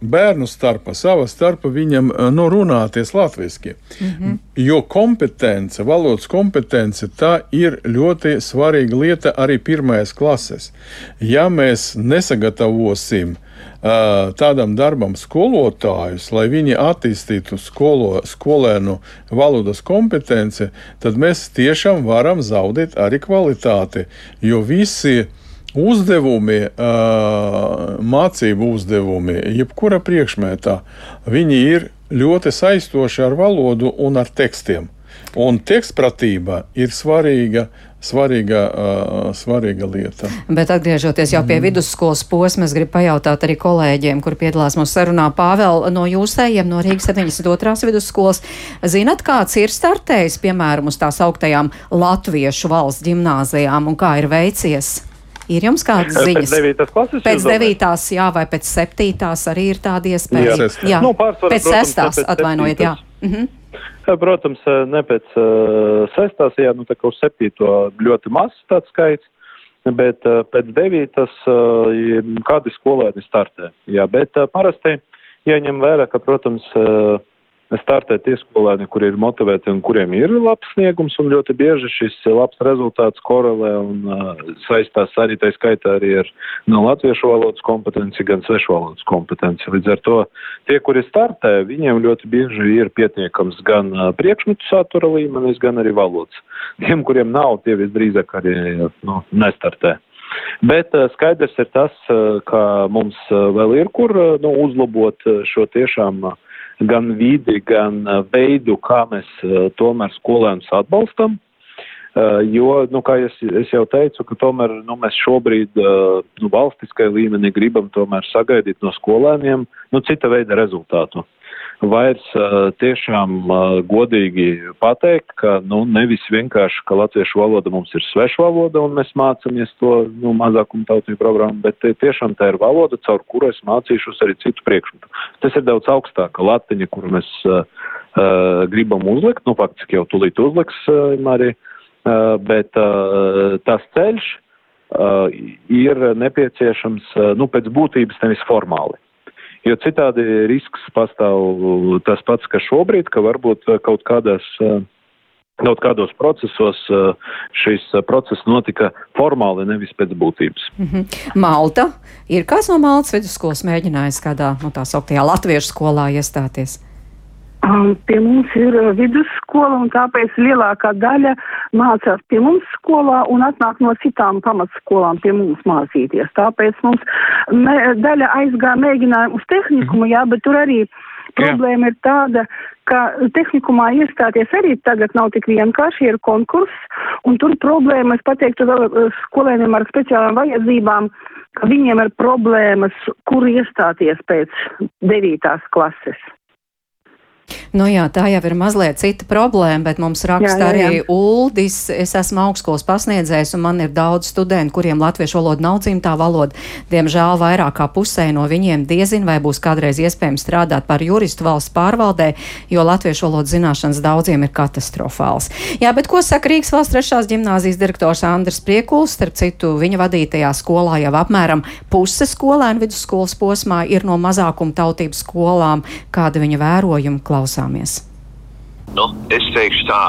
bērnu starpā, savā starpā viņam nu, runāties latviešu. Mm -hmm. Jo kompetence, valodas kompetence, tā ir ļoti svarīga lieta arī pirmajās klasēs. Ja mēs nesagatavosim uh, tādam darbam skolotājus, lai viņi attīstītu skolo, skolēnu valodas kompetenci, tad mēs tiešām varam zaudēt arī kvalitāti. Jo visi uzdevumi, mācību uzdevumi, jebkura priekšmetā, viņi ir ļoti saistoši ar valodu un ar tekstiem. Un tekstpratība ir svarīga svarīga, uh, svarīga lieta. Bet atgriežoties jau pie mm. vidusskolas posma, es gribu pajautāt arī kolēģiem, kuri piedalās mūsu sarunā. Pāvēl, no jūsējiem, no Rīgas 72. vidusskolas, zinat, kāds ir startējis, piemēram, uz tās augtajām latviešu valsts gimnāzijām un kā ir veicies? Ir jums kādas ziņas? Pēc 9. klases? Pēc 9. jā, vai pēc 7. arī ir tāda iespēja? Jā, jā. Nu, pārsvarā, pēc protams, 6. atvainojiet, jā. Mhm. Protams, ne pēc uh, sestās, jā, nu tā kā uz septīto ļoti maz tāds skaits, bet uh, pēc devītas uh, kādi skolēni startē. Jā, bet uh, parasti jāņem vērā, ka, protams, uh, startē tie skolēni, kuri ir motivēti un kuriem ir labs sniegums, un ļoti bieži šis labs rezultāts korelē un uh, saistās arī tā skaitā arī ar no latviešu valodas kompetenci, gan svešu valodas kompetenci. Līdz ar to tie, kuri startē, viņiem ļoti bieži ir pietiekams gan uh, priekšmetu satura līmenis, gan arī valodas. Tiem, kuriem nav, tie visdrīzāk arī nu, nestartē. Bet uh, skaidrs ir tas, uh, ka mums uh, vēl ir kur nu, uzlabot šo tiešām uh, gan vidi, gan uh, veidu, kā mēs uh, tomēr skolēnus atbalstam. Uh, jo, nu, kā es, es jau teicu, ka tomēr nu, mēs šobrīd nu, valstiskajā līmenī gribam tomēr sagaidīt no skolēniem nu, cita veida rezultātu vairs uh, tiešām uh, godīgi pateikt, ka nu, nevis vienkārši, ka latviešu valoda mums ir sveša valoda un mēs mācāmies to nu, mazākumu tautību programmu, bet tiešām tā ir valoda, caur kuru es mācīšos arī citu priekšmetu. Tas ir daudz augstāka latiņa, kuru mēs uh, uh, gribam uzlikt, nu faktiski jau tulīt uzliks uh, arī, uh, bet uh, tas ceļš uh, ir nepieciešams uh, nu, pēc būtības nevis formāli. Jo citādi risks pastāv tas pats, kas šobrīd, ka varbūt kaut kādās kaut kādos procesos šis process notika formāli, nevis pēc būtības. Mm -hmm. Malta ir kāds no Maltas vidusskolas mēģinājis kādā no tā sauktajā latviešu skolā iestāties? Um, pie mums ir vidusskola, un tāpēc lielākā daļa mācās pie mums skolā un atnāk no citām pamatskolām pie mums mācīties. Tāpēc mums me, daļa aizgāja mēģinājumu uz tehnikumu, jā, bet tur arī problēma jā. ir tāda, ka tehnikumā iestāties arī tagad nav tik vienkārši, ir konkurss, un tur problēma, es pateiktu vēl skolēniem ar speciālām vajadzībām, ka viņiem ir problēmas, kur iestāties pēc devītās klases. Nu jā, tā jau ir mazliet cita problēma, bet mums raksta jā, jā, jā. arī Uldis. Es esmu augstskolas pasniedzējs un man ir daudz studentu, kuriem latviešu valoda nav dzimtā valoda. Diemžēl vairāk kā pusē no viņiem diezin vai būs kādreiz iespējams strādāt par juristu valsts pārvaldē, jo latviešu valodas zināšanas daudziem ir katastrofāls. Jā, bet ko saka Rīgas valsts trešās ģimnāzijas direktors Andris Priekuls? Starp citu, viņa vadītajā skolā jau apmēram puse skolēnu vidusskolas posmā ir no mazākuma tautības skolām. Kāda viņa vērojuma klausāmies? Nu, es teikšu tā,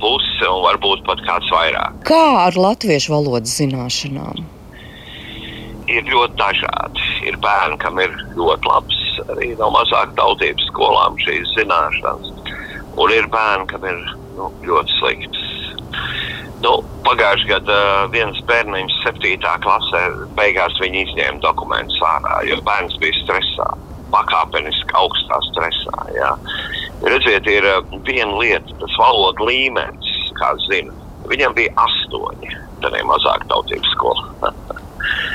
puse un varbūt pat kāds vairāk. Kā ar latviešu valodas zināšanām? Ir ļoti dažādi. Ir bērni, kam ir ļoti labs arī no mazāk tautības skolām šīs zināšanas, un ir bērni, kam ir nu, ļoti slikts. Nu, Pagājušajā gadā viens bērniņš, 7. klasē, beigās viņa izņēma dokumentus ārā, jo bērns bija stresā, pakāpeniski augstā stresā. Jā. Redziet, ir eh, viena lieta, tas valodas līmenis, kā zina. Viņam bija astoņi, tad ir mazāk tautības skola.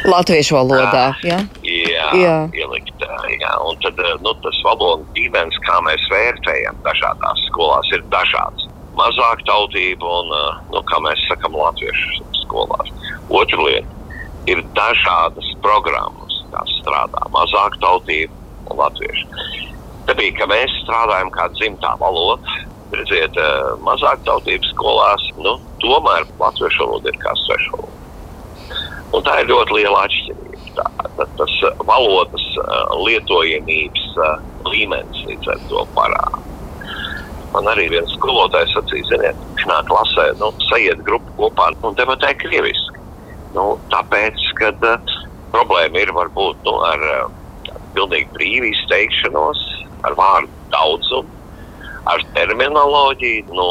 Latviešu valodā, jā? Jā, jā. ielikt. Jā. Un tad nu, tas valodas līmenis, kā mēs vērtējam dažādās skolās, ir dažāds. Mazāk tautība un, nu, kā mēs sakam, latviešu skolās. Otra lieta ir dažādas programmas, kas strādā. Mazāk tautība un latviešu. Dabīgi, ka mēs strādājam kā dzimtā valoda. Redziet, eh, mazāk tautības skolās, nu, tomēr latviešu valoda ir kā sveša valoda. Un tā ir ļoti liela atšķirība. Tā, tā, tas valodas uh, lietojamības līmenis līdz ar to parāda. Man arī viens skolotājs sacīja, ziniet, vienā klasē nu, sajiet grupu kopā un debatē krieviski. Nu, tāpēc, kad uh, problēma ir varbūt nu, ar uh, pilnīgi brīvu izteikšanos, ar vārdu daudzumu, ar terminoloģiju. Nu,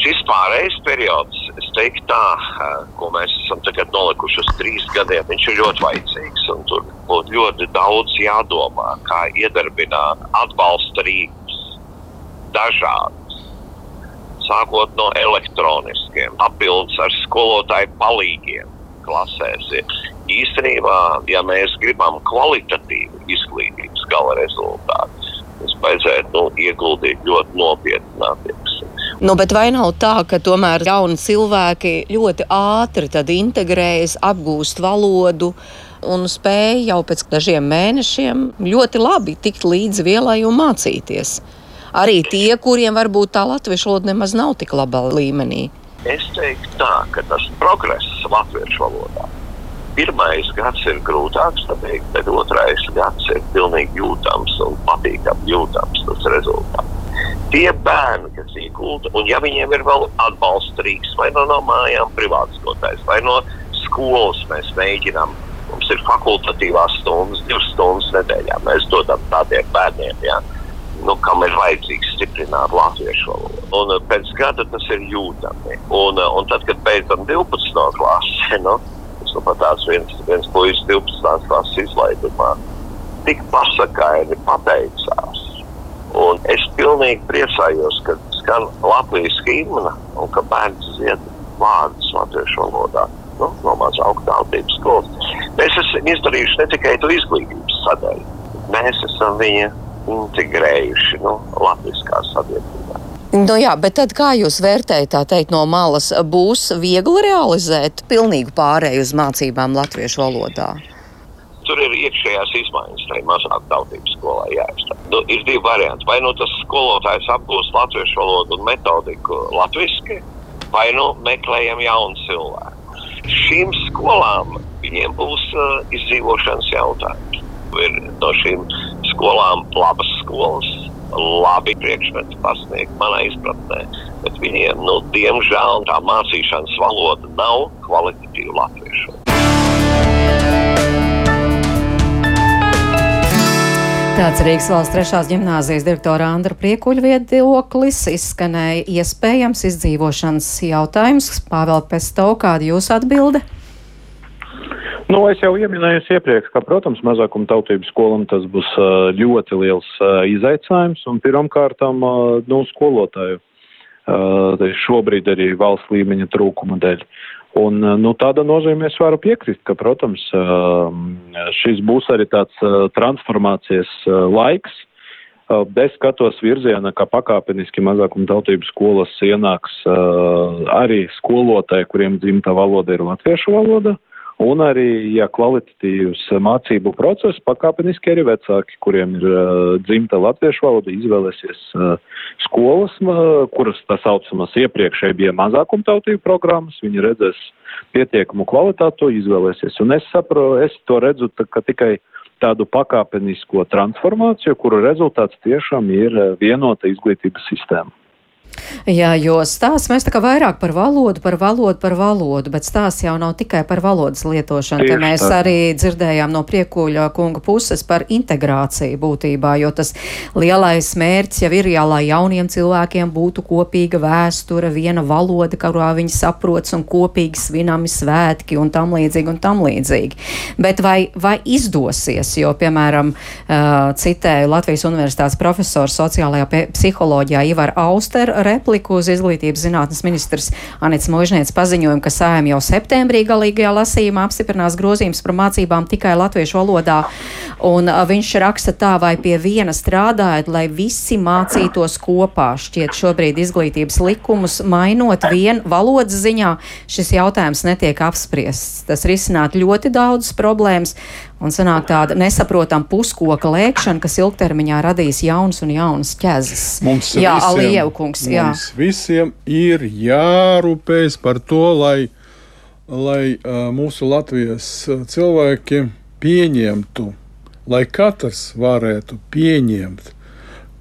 šis pārējais periods es teiktu tā, ko mēs esam tagad nolikuši uz trīs gadiem, viņš ir ļoti vajadzīgs. Tur būtu ļoti daudz jādomā, kā iedarbināt atbalsta rīkus dažādus. Sākot no elektroniskiem, papildus ar skolotāju palīgiem klasēs. Īstenībā, ja mēs gribam kvalitatīvu izglītības gala rezultātu, mums vajadzētu nu, ieguldīt ļoti nopietni attieksmi. Nu, bet vai nav tā, ka tomēr jauni cilvēki ļoti ātri integrējas, apgūst valodu un spēj jau pēc dažiem mēnešiem ļoti labi tikt līdzi vielai un mācīties? Arī tie, kuriem varbūt tā latviešu valoda nemaz nav tik labā līmenī. Es teiktu tā, ka tas progress latviešu valodā. Pirmais gads ir grūtāks, pabeigt, bet otrais gads ir pilnīgi jūtams un patīkami jūtams tas rezultāts. Tie bērni, kas iegulda, un ja viņiem ir vēl atbalsta rīks, vai no, no mājām privātskotājs, vai no skolas mēs mēģinām, mums ir fakultatīvās stundas, divas stundas nedēļā, mēs dodam tādiem bērniem, jā. Ja nu, kam ir vajadzīgs stiprināt latviešu valodu. Un uh, pēc gada tas ir jūtami. Un, uh, un tad, kad beidzam 12. klasi, nu, tas nu pat tāds viens, viens puisis 12. klases izlaidumā, tik pasakaini pateicās. Un es pilnīgi priecājos, ka skan Latvijas himna un ka bērns zied vārdus latviešu valodā. Nu, no mazā augstādības skolas. Mēs esam izdarījuši ne tikai to izglītības sadaļu, mēs esam viņa integrējuši nu, latviskā sabiedrībā. Nu jā, bet tad kā jūs vērtējat, tā teikt, no malas, būs viegli realizēt pilnīgu pārēju uz mācībām latviešu valodā? Tur ir iekšējās izmaiņas, tai mazāk tautības skolā jāizstāv. Nu, ir divi varianti. Vai nu tas skolotājs apgūst latviešu valodu un metodiku latviešu, vai nu meklējam jaunu cilvēku. Šīm skolām viņiem būs uh, izdzīvošanas jautājums. Ir no šīm skolām labas skolas, labi priekšmeti pasniegt manā izpratnē, bet viņiem, nu, diemžēl, tā mācīšanas valoda nav kvalitatīva latviešu. Tāds Rīgas valsts trešās gimnāzijas direktora Andra Priekuļa viedoklis izskanēja iespējams izdzīvošanas jautājums. Pāvēl Pesto, kāda jūsu atbilde? Nu, es jau ieminēju iepriekš, ka, protams, mazākuma tautības skolam tas būs ļoti liels izaicinājums un pirmkārtām nu, skolotāju. Šobrīd arī valsts līmeņa trūkuma dēļ. Un, nu, tāda nozīmē es varu piekrist, ka, protams, šis būs arī tāds transformācijas laiks. Es skatos virzienā, ka pakāpeniski mazākuma tautības skolas ienāks arī skolotāji, kuriem dzimta valoda ir latviešu valoda. Un arī, ja kvalitatīvs mācību process, pakāpeniski arī vecāki, kuriem ir uh, dzimta latviešu valoda, izvēlēsies uh, skolas, kuras tā saucamas iepriekšēji bija mazākumtautību programmas, viņi redzēs pietiekamu kvalitāti, to izvēlēsies. Un es saprotu, es to redzu ka tikai tādu pakāpenisko transformāciju, kuru rezultāts tiešām ir vienota izglītības sistēma. Jā, jo stāsts mēs tā kā vairāk par valodu, par valodu, par valodu, bet stāsts jau nav tikai par valodas lietošanu. Te mēs tā. arī dzirdējām no priekuļa kunga puses par integrāciju būtībā, jo tas lielais mērķis jau ir, jā, lai jauniem cilvēkiem būtu kopīga vēsture, viena valoda, kurā viņi saprots un kopīgi svinami svētki un tam līdzīgi un tam līdzīgi. Bet vai, vai izdosies, jo, piemēram, citēju Latvijas Universitātes profesoru sociālajā psiholoģijā Ivar Auster repliku uz izglītības zinātnes ministrs Anits Možniec paziņojumu, ka sājam jau septembrī galīgajā lasījumā apstiprinās grozījums par mācībām tikai latviešu valodā. Un viņš raksta tā, vai pie viena strādājot, lai visi mācītos kopā. Šķiet, šobrīd izglītības likumus mainot vien valodas ziņā, šis jautājums netiek apspriests. Tas risināt ļoti daudzas problēmas, un sanāk tāda nesaprotama puskoka lēkšana, kas ilgtermiņā radīs jaunas un jaunas ķezas. Mums jā, Alievu kungs, jā. Mums visiem ir jārūpējas par to, lai, lai uh, mūsu Latvijas cilvēki pieņemtu, lai katrs varētu pieņemt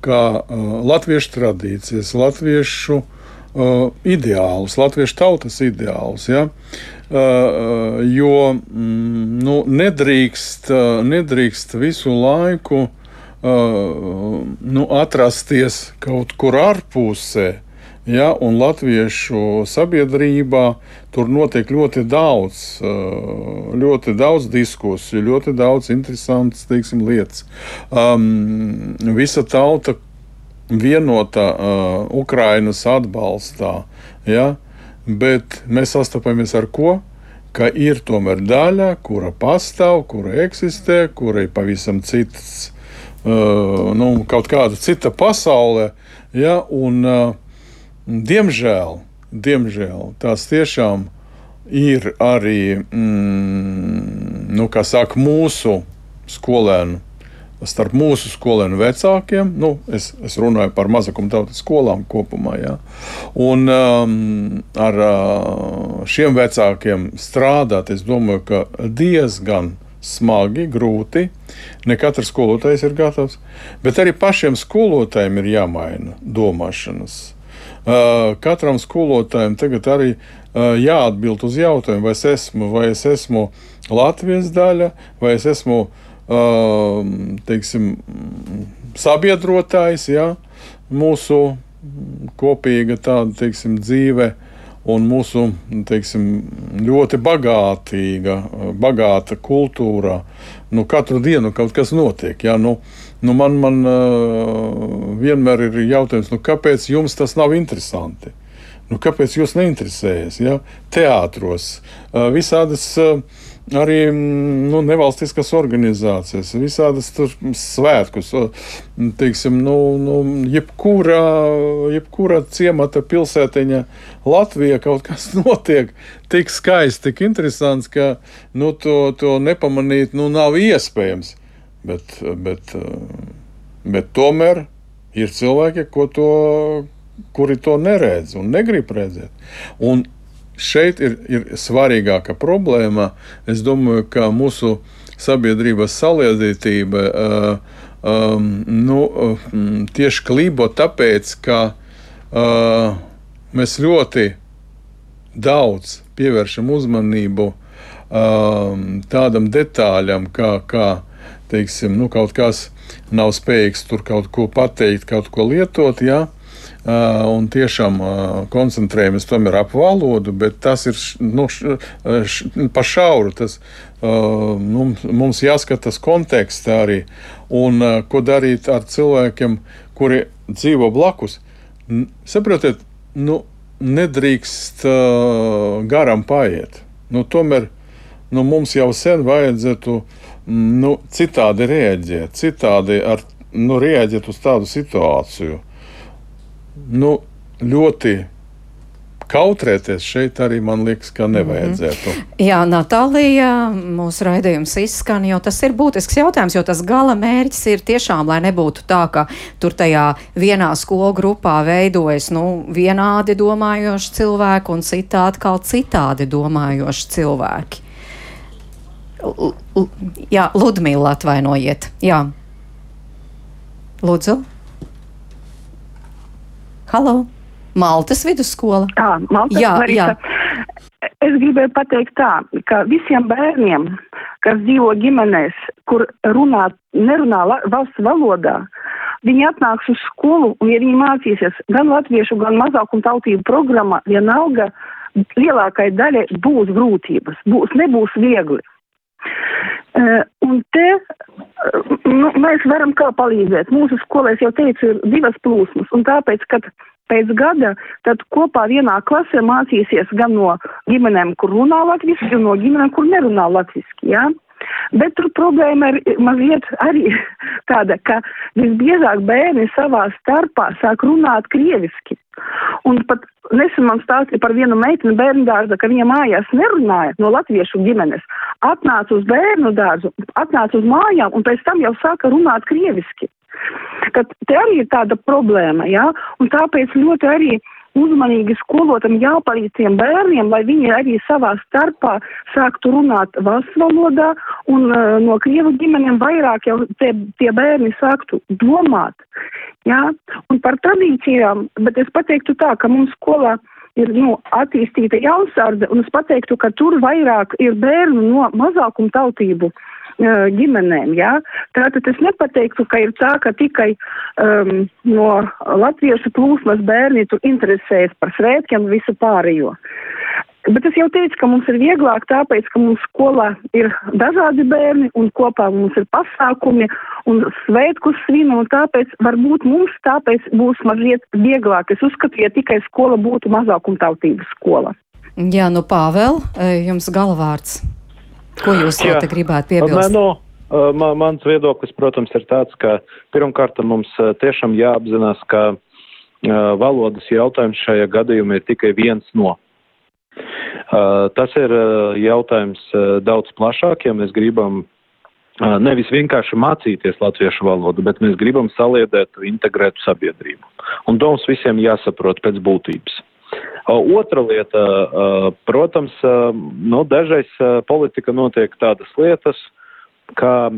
kā uh, latviešu tradīcijas, latviešu uh, ideālus, latviešu tautas ideālus. Ja? Uh, jo mm, nu, nedrīkst, uh, nedrīkst visu laiku uh, nu, atrasties kaut kur ārpusē. Ja, un latviešu sabiedrībā tur notiek ļoti daudz, ļoti daudz diskusiju, ļoti daudz interesantas teiksim, lietas. Um, visa tauta vienota uh, Ukrainas atbalstā, ja, bet mēs sastopamies ar ko? Ka ir tomēr daļa, kura pastāv, kura eksistē, kura ir pavisam cits, uh, nu, kaut kāda cita pasaule. Ja, un, uh, Diemžēl, diemžēl tās tiešām ir arī mm, nu, saka, mūsu skolēnu. Starp mūsu skolēnu vecākiem, nu, es, es runāju par mazākumtautas skolām kopumā. Ja, un um, ar uh, šiem vecākiem strādāt, es domāju, ka diezgan smagi, grūti. Ne katrs skolotājs ir gatavs, bet arī pašiem skolotājiem ir jāmaina domāšanas Katram skolotājam tagad arī jāatbild uz jautājumu, vai es esmu, vai es esmu Latvijas daļa, vai es esmu teiksim, sabiedrotājs, ja, mūsu kopīga tāda teiksim, dzīve un mūsu teiksim, ļoti bagātīga, bagāta kultūra. Nu, katru dienu kaut kas notiek. Ja? Nu, nu man, man vienmēr ir jautājums, nu, kāpēc jums tas nav interesanti? Nu, kāpēc jūs neinteresējaties? Ja? Teātros, visādas uh, arī nu, nevalstiskas organizācijas, visādas svētkus. Teiksim, nu, nu, jebkura, jebkura ciemata pilsētiņa Latvijā kaut kas notiek tik skaisti, tik interesants, ka nu, to, to nepamanīt nu, nav iespējams. Bet, bet, bet tomēr ir cilvēki, to, kuri to neredz un negrib redzēt. Un šeit ir, ir svarīgāka problēma. Es domāju, ka mūsu sabiedrības saliedētība uh, um, nu, uh, tieši klibo tāpēc, ka uh, mēs ļoti daudz pievēršam uzmanību um, tādam detaļam, kā, kā teiksim, nu, kaut kas nav spējīgs tur kaut ko pateikt, kaut ko lietot. Ja? Uh, un tiešām uh, koncentrējamies tomēr ap valodu, bet tas ir nu, š, š, pa šauru. Tas, uh, nu, mums jāskatās kontekstā arī, un ko darīt ar cilvēkiem, kuri dzīvo blakus. Saprotiet, nu, nedrīkst garam paiet. Nu, tomēr nu, mums jau sen vajadzētu uh, nu, citādi rēģēt, citādi ar, nu, rēģēt uz tādu situāciju. Nu, ļoti kautrēties šeit arī man liekas, ka nevajadzētu. Mm -hmm. Jā, Natālija, mūsu raidījums izskan, jo tas ir būtisks jautājums, jo tas gala mērķis ir tiešām, lai nebūtu tā, ka tur tajā vienā skolu grupā veidojas nu, vienādi domājoši cilvēki un citā atkal citādi domājoši cilvēki. L jā, Ludmila atvainojiet. Jā. Lūdzu. Halo. Maltas vidusskola. Tā, Maltas jā, Marisa. jā. Es gribēju pateikt tā, ka visiem bērniem, kas dzīvo ģimenēs, kur runā, nerunā valsts valodā, viņi atnāks uz skolu un, ja viņi mācīsies gan latviešu, gan mazākumu tautību programmā, vienalga lielākai daļai būs grūtības, būs, nebūs viegli. Uh, un te uh, nu, mēs varam kā palīdzēt. Mūsu skolā, jau teicu, ir divas plūsmas, un tāpēc, kad pēc gada tad kopā vienā klasē mācīsies gan no ģimenēm, kur runā latviski, gan no ģimenēm, kur nerunā latviski. Ja? Bet tur problēma ir mazliet arī tāda, ka visbiežāk bērni savā starpā sāk runāt krieviski. Un pat nesen man stāstīja par vienu meiteni bērnu dārza, ka viņa mājās nerunāja no latviešu ģimenes. Atnāca uz bērnu dārzu, atnāca uz mājām un pēc tam jau sāka runāt krieviski. Tad te arī ir tāda problēma, jā, ja? un tāpēc ļoti arī uzmanīgi skolotam jāpalīdz tiem bērniem, lai viņi arī savā starpā sāktu runāt valsts valodā un uh, no krievu ģimenēm vairāk jau tie, tie bērni sāktu domāt. Jā, un par tradīcijām, bet es pateiktu tā, ka mums skolā ir nu, attīstīta jausarde, un es pateiktu, ka tur vairāk ir bērnu no mazākumu tautību ģimenēm. Jā. Tātad es nepateiktu, ka ir tā, ka tikai um, no latviešu plūsmas bērni tur interesējas par svētkiem un visu pārējo. Bet es jau teicu, ka mums ir vieglāk, tāpēc, ka mums skolā ir dažādi bērni un kopā mums ir pasākumi un svētkus svina, un tāpēc varbūt mums tāpēc būs mazliet vieglāk. Es uzskatu, ja tikai skola būtu mazākumtautības skola. Jā, nu Pāvēl, jums galvārds. Ko jūs vēl te gribētu piebilst? Nē, no, man, mans viedoklis, protams, ir tāds, ka pirmkārt mums tiešām jāapzinās, ka valodas jautājums šajā gadījumā ir tikai viens no. Tas ir jautājums daudz plašāk, ja mēs gribam nevis vienkārši mācīties latviešu valodu, bet mēs gribam saliedēt integrētu sabiedrību. Un to mums visiem jāsaprot pēc būtības. Otra lieta, protams, nu, dažreiz politika notiek tādas lietas, kā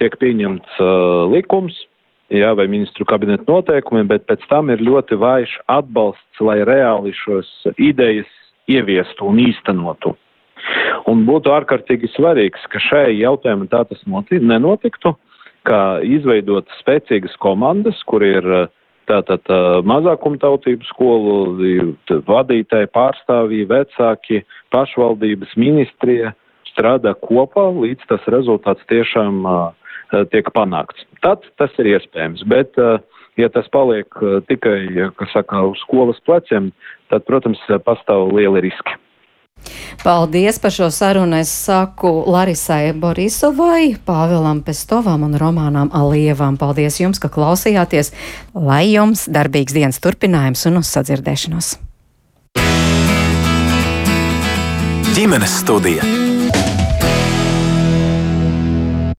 tiek pieņemts likums, jā, vai ministru kabineta noteikumi, bet pēc tam ir ļoti vājš atbalsts, lai reāli šos idejas ieviestu un īstenotu. Un būtu ārkārtīgi svarīgs, ka šai jautājumam tā tas nenotiktu, ka izveidot spēcīgas komandas, kur ir tātad mazākumtautību skolu vadītāji, pārstāvji, vecāki, pašvaldības ministrija strādā kopā, līdz tas rezultāts tiešām tiek panākts. Tad tas ir iespējams, bet ja tas paliek tikai, kas saka, uz skolas pleciem, tad, protams, pastāv lieli riski. Paldies par šo sarunu. Es saku Larisai Borisovai, Pāvēlam Pestovam un Romānām Alievam. Paldies jums, ka klausījāties. Lai jums darbīgs dienas turpinājums un uz sadzirdēšanos. Ģimenes studija.